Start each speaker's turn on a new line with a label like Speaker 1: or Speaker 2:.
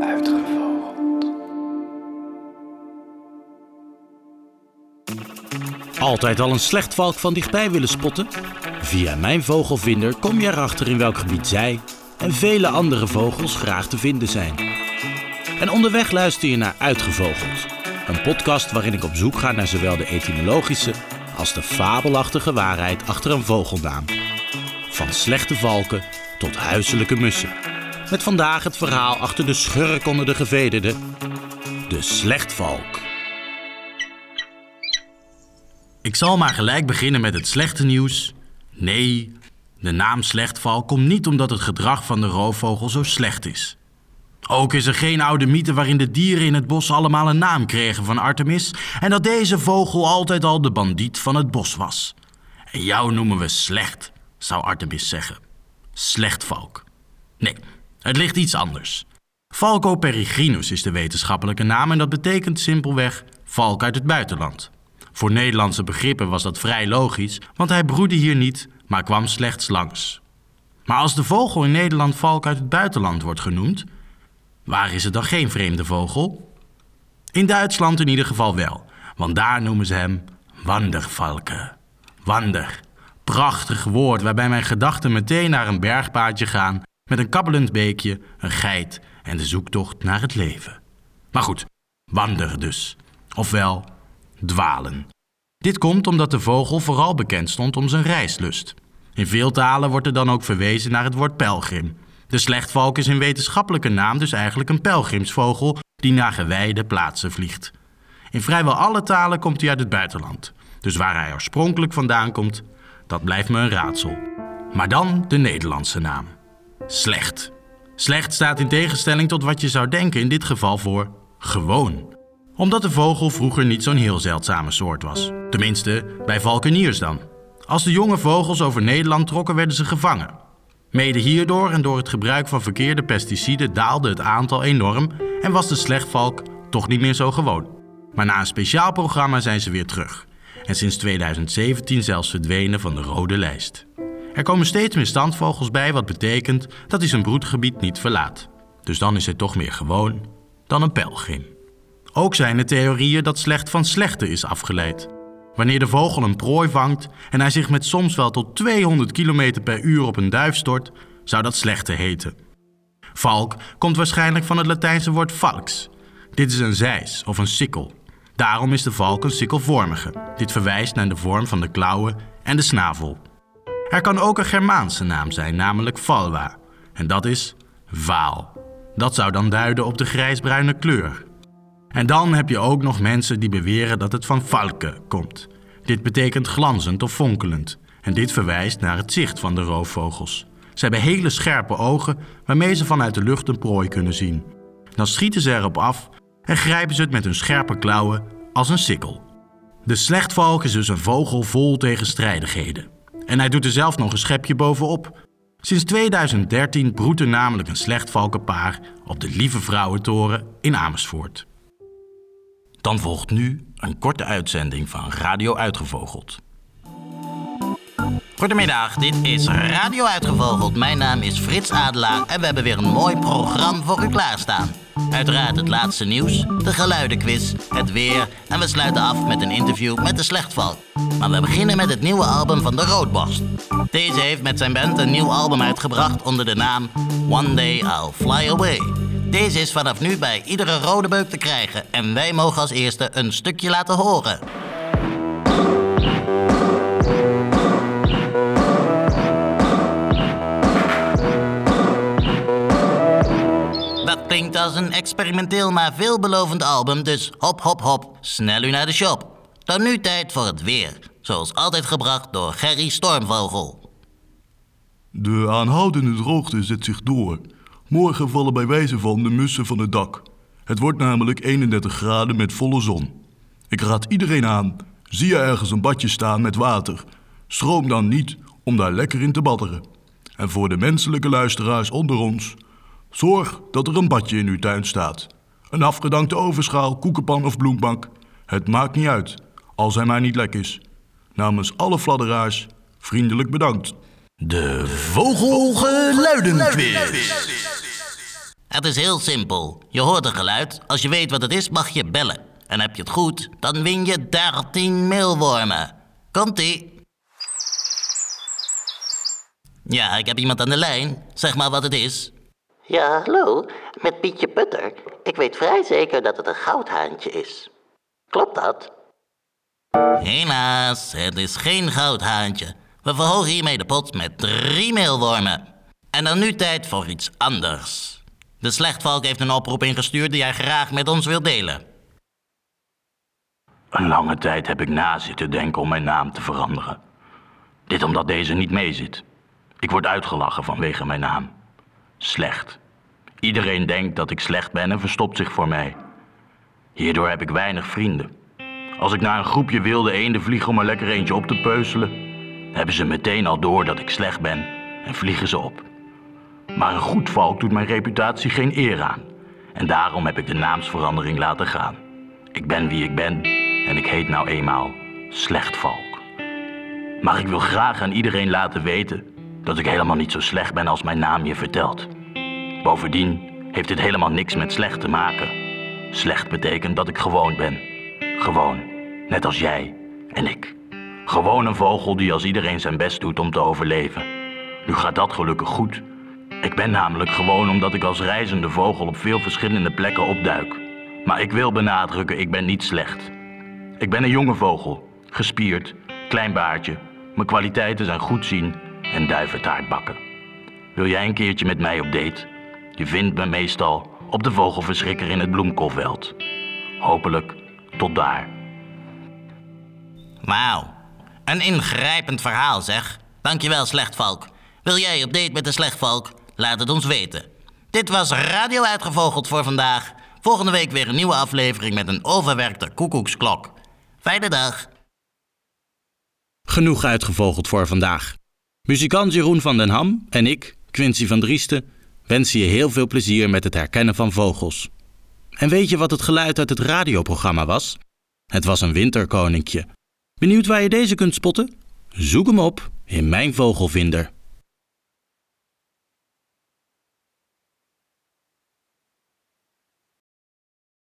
Speaker 1: Uitgevogeld.
Speaker 2: Altijd al een slechtvalk van dichtbij willen spotten? Via mijn vogelvinder kom je erachter in welk gebied zij en vele andere vogels graag te vinden zijn. En onderweg luister je naar Uitgevogeld, een podcast waarin ik op zoek ga naar zowel de etymologische als de fabelachtige waarheid achter een vogelnaam. Van slechte valken tot huiselijke mussen. Met vandaag het verhaal achter de schurk onder de gevederde, de slechtvalk. Ik zal maar gelijk beginnen met het slechte nieuws. Nee, de naam slechtvalk komt niet omdat het gedrag van de roofvogel zo slecht is. Ook is er geen oude mythe waarin de dieren in het bos allemaal een naam kregen van Artemis en dat deze vogel altijd al de bandiet van het bos was. En jou noemen we slecht, zou Artemis zeggen. Slechtvalk. Nee, het ligt iets anders. Falco peregrinus is de wetenschappelijke naam en dat betekent simpelweg valk uit het buitenland. Voor Nederlandse begrippen was dat vrij logisch, want hij broedde hier niet, maar kwam slechts langs. Maar als de vogel in Nederland valk uit het buitenland wordt genoemd, waar is het dan geen vreemde vogel? In Duitsland in ieder geval wel, want daar noemen ze hem wandervalke. Wander. Prachtig woord waarbij mijn gedachten meteen naar een bergpaadje gaan met een kabbelend beekje, een geit en de zoektocht naar het leven. Maar goed, wander dus. Ofwel, dwalen. Dit komt omdat de vogel vooral bekend stond om zijn reislust. In veel talen wordt er dan ook verwezen naar het woord pelgrim. De slechtvalk is in wetenschappelijke naam dus eigenlijk een pelgrimsvogel die naar gewijde plaatsen vliegt. In vrijwel alle talen komt hij uit het buitenland. Dus waar hij oorspronkelijk vandaan komt, dat blijft me een raadsel. Maar dan de Nederlandse naam. Slecht. Slecht staat in tegenstelling tot wat je zou denken in dit geval voor gewoon omdat de vogel vroeger niet zo'n heel zeldzame soort was. Tenminste, bij valkeniers dan. Als de jonge vogels over Nederland trokken, werden ze gevangen. Mede hierdoor en door het gebruik van verkeerde pesticiden daalde het aantal enorm en was de slechtvalk toch niet meer zo gewoon. Maar na een speciaal programma zijn ze weer terug. En sinds 2017 zelfs verdwenen van de rode lijst. Er komen steeds meer standvogels bij, wat betekent dat hij zijn broedgebied niet verlaat. Dus dan is hij toch meer gewoon dan een pelgrim. Ook zijn er theorieën dat slecht van slechte is afgeleid. Wanneer de vogel een prooi vangt en hij zich met soms wel tot 200 km per uur op een duif stort, zou dat slechte heten. Valk komt waarschijnlijk van het Latijnse woord falx. Dit is een zeis of een sikkel. Daarom is de valk een sikkelvormige. Dit verwijst naar de vorm van de klauwen en de snavel. Er kan ook een Germaanse naam zijn, namelijk valwa. En dat is vaal. Dat zou dan duiden op de grijsbruine kleur. En dan heb je ook nog mensen die beweren dat het van valke komt. Dit betekent glanzend of fonkelend. En dit verwijst naar het zicht van de roofvogels. Ze hebben hele scherpe ogen waarmee ze vanuit de lucht een prooi kunnen zien. Dan schieten ze erop af en grijpen ze het met hun scherpe klauwen als een sikkel. De slechtvalk is dus een vogel vol tegenstrijdigheden. En hij doet er zelf nog een schepje bovenop. Sinds 2013 broedt er namelijk een slechtvalkenpaar op de Lieve Vrouwentoren in Amersfoort. Dan volgt nu een korte uitzending van Radio Uitgevogeld.
Speaker 3: Goedemiddag, dit is Radio Uitgevogeld. Mijn naam is Frits Adelaar en we hebben weer een mooi programma voor u klaarstaan. Uiteraard het laatste nieuws, de geluidenquiz, het weer en we sluiten af met een interview met de slechtvalk. Maar we beginnen met het nieuwe album van de Roodborst. Deze heeft met zijn band een nieuw album uitgebracht onder de naam One Day I'll Fly Away. Deze is vanaf nu bij iedere rode beuk te krijgen en wij mogen als eerste een stukje laten horen. Klinkt als een experimenteel maar veelbelovend album, dus hop hop hop, snel u naar de shop. Dan nu tijd voor het weer, zoals altijd gebracht door Gerry Stormvogel.
Speaker 4: De aanhoudende droogte zet zich door. Morgen vallen bij wijze van de mussen van het dak. Het wordt namelijk 31 graden met volle zon. Ik raad iedereen aan, zie je ergens een badje staan met water, stroom dan niet om daar lekker in te badderen. En voor de menselijke luisteraars onder ons, zorg dat er een badje in uw tuin staat. Een afgedankte ovenschaal, koekenpan of bloembank. Het maakt niet uit, als hij maar niet lek is. Namens alle fladderaars, vriendelijk bedankt.
Speaker 2: De Vogelgeluidenquiz.
Speaker 3: Het is heel simpel. Je hoort een geluid. Als je weet wat het is, mag je bellen. En heb je het goed, dan win je 13 meelwormen. Komt-ie. Ja, ik heb iemand aan de lijn. Zeg maar wat het is.
Speaker 1: Ja, hallo, met Pietje Putter. Ik weet vrij zeker dat het een goudhaantje is. Klopt dat?
Speaker 3: Helaas, het is geen goudhaantje. We verhogen hiermee de pot met drie meelwormen. En dan nu tijd voor iets anders. De slechtvalk heeft een oproep ingestuurd die hij graag met ons wil delen.
Speaker 2: Een lange tijd heb ik na zitten denken om mijn naam te veranderen. Dit omdat deze niet meezit. Ik word uitgelachen vanwege mijn naam. Slecht. Iedereen denkt dat ik slecht ben en verstopt zich voor mij. Hierdoor heb ik weinig vrienden. Als ik naar een groepje wilde eenden vlieg om er lekker eentje op te peuzelen, hebben ze meteen al door dat ik slecht ben en vliegen ze op. Maar een goed valk doet mijn reputatie geen eer aan. En daarom heb ik de naamsverandering laten gaan. Ik ben wie ik ben en ik heet nou eenmaal Slechtvalk. Maar ik wil graag aan iedereen laten weten dat ik helemaal niet zo slecht ben als mijn naam je vertelt. Bovendien heeft dit helemaal niks met slecht te maken. Slecht betekent dat ik gewoon ben. Gewoon, net als jij en ik. Gewoon een vogel die als iedereen zijn best doet om te overleven. Nu gaat dat gelukkig goed. Ik ben namelijk gewoon omdat ik als reizende vogel op veel verschillende plekken opduik. Maar ik wil benadrukken, ik ben niet slecht. Ik ben een jonge vogel, gespierd, klein baardje. Mijn kwaliteiten zijn goed zien en duiventaart bakken. Wil jij een keertje met mij op date? Je vindt me meestal op de vogelverschrikker in het bloemkoolveld. Hopelijk tot daar.
Speaker 3: Wauw, een ingrijpend verhaal zeg. Dankjewel, Slechtvalk. Wil jij op date met de Slechtvalk? Laat het ons weten. Dit was Radio Uitgevogeld voor vandaag. Volgende week weer een nieuwe aflevering met een overwerkte koekoeksklok. Fijne dag.
Speaker 2: Genoeg uitgevogeld voor vandaag. Muzikant Jeroen van den Ham en ik, Quincy van Driesten, wensen je heel veel plezier met het herkennen van vogels. En weet je wat het geluid uit het radioprogramma was? Het was een winterkoninkje. Benieuwd waar je deze kunt spotten? Zoek hem op in mijn vogelvinder.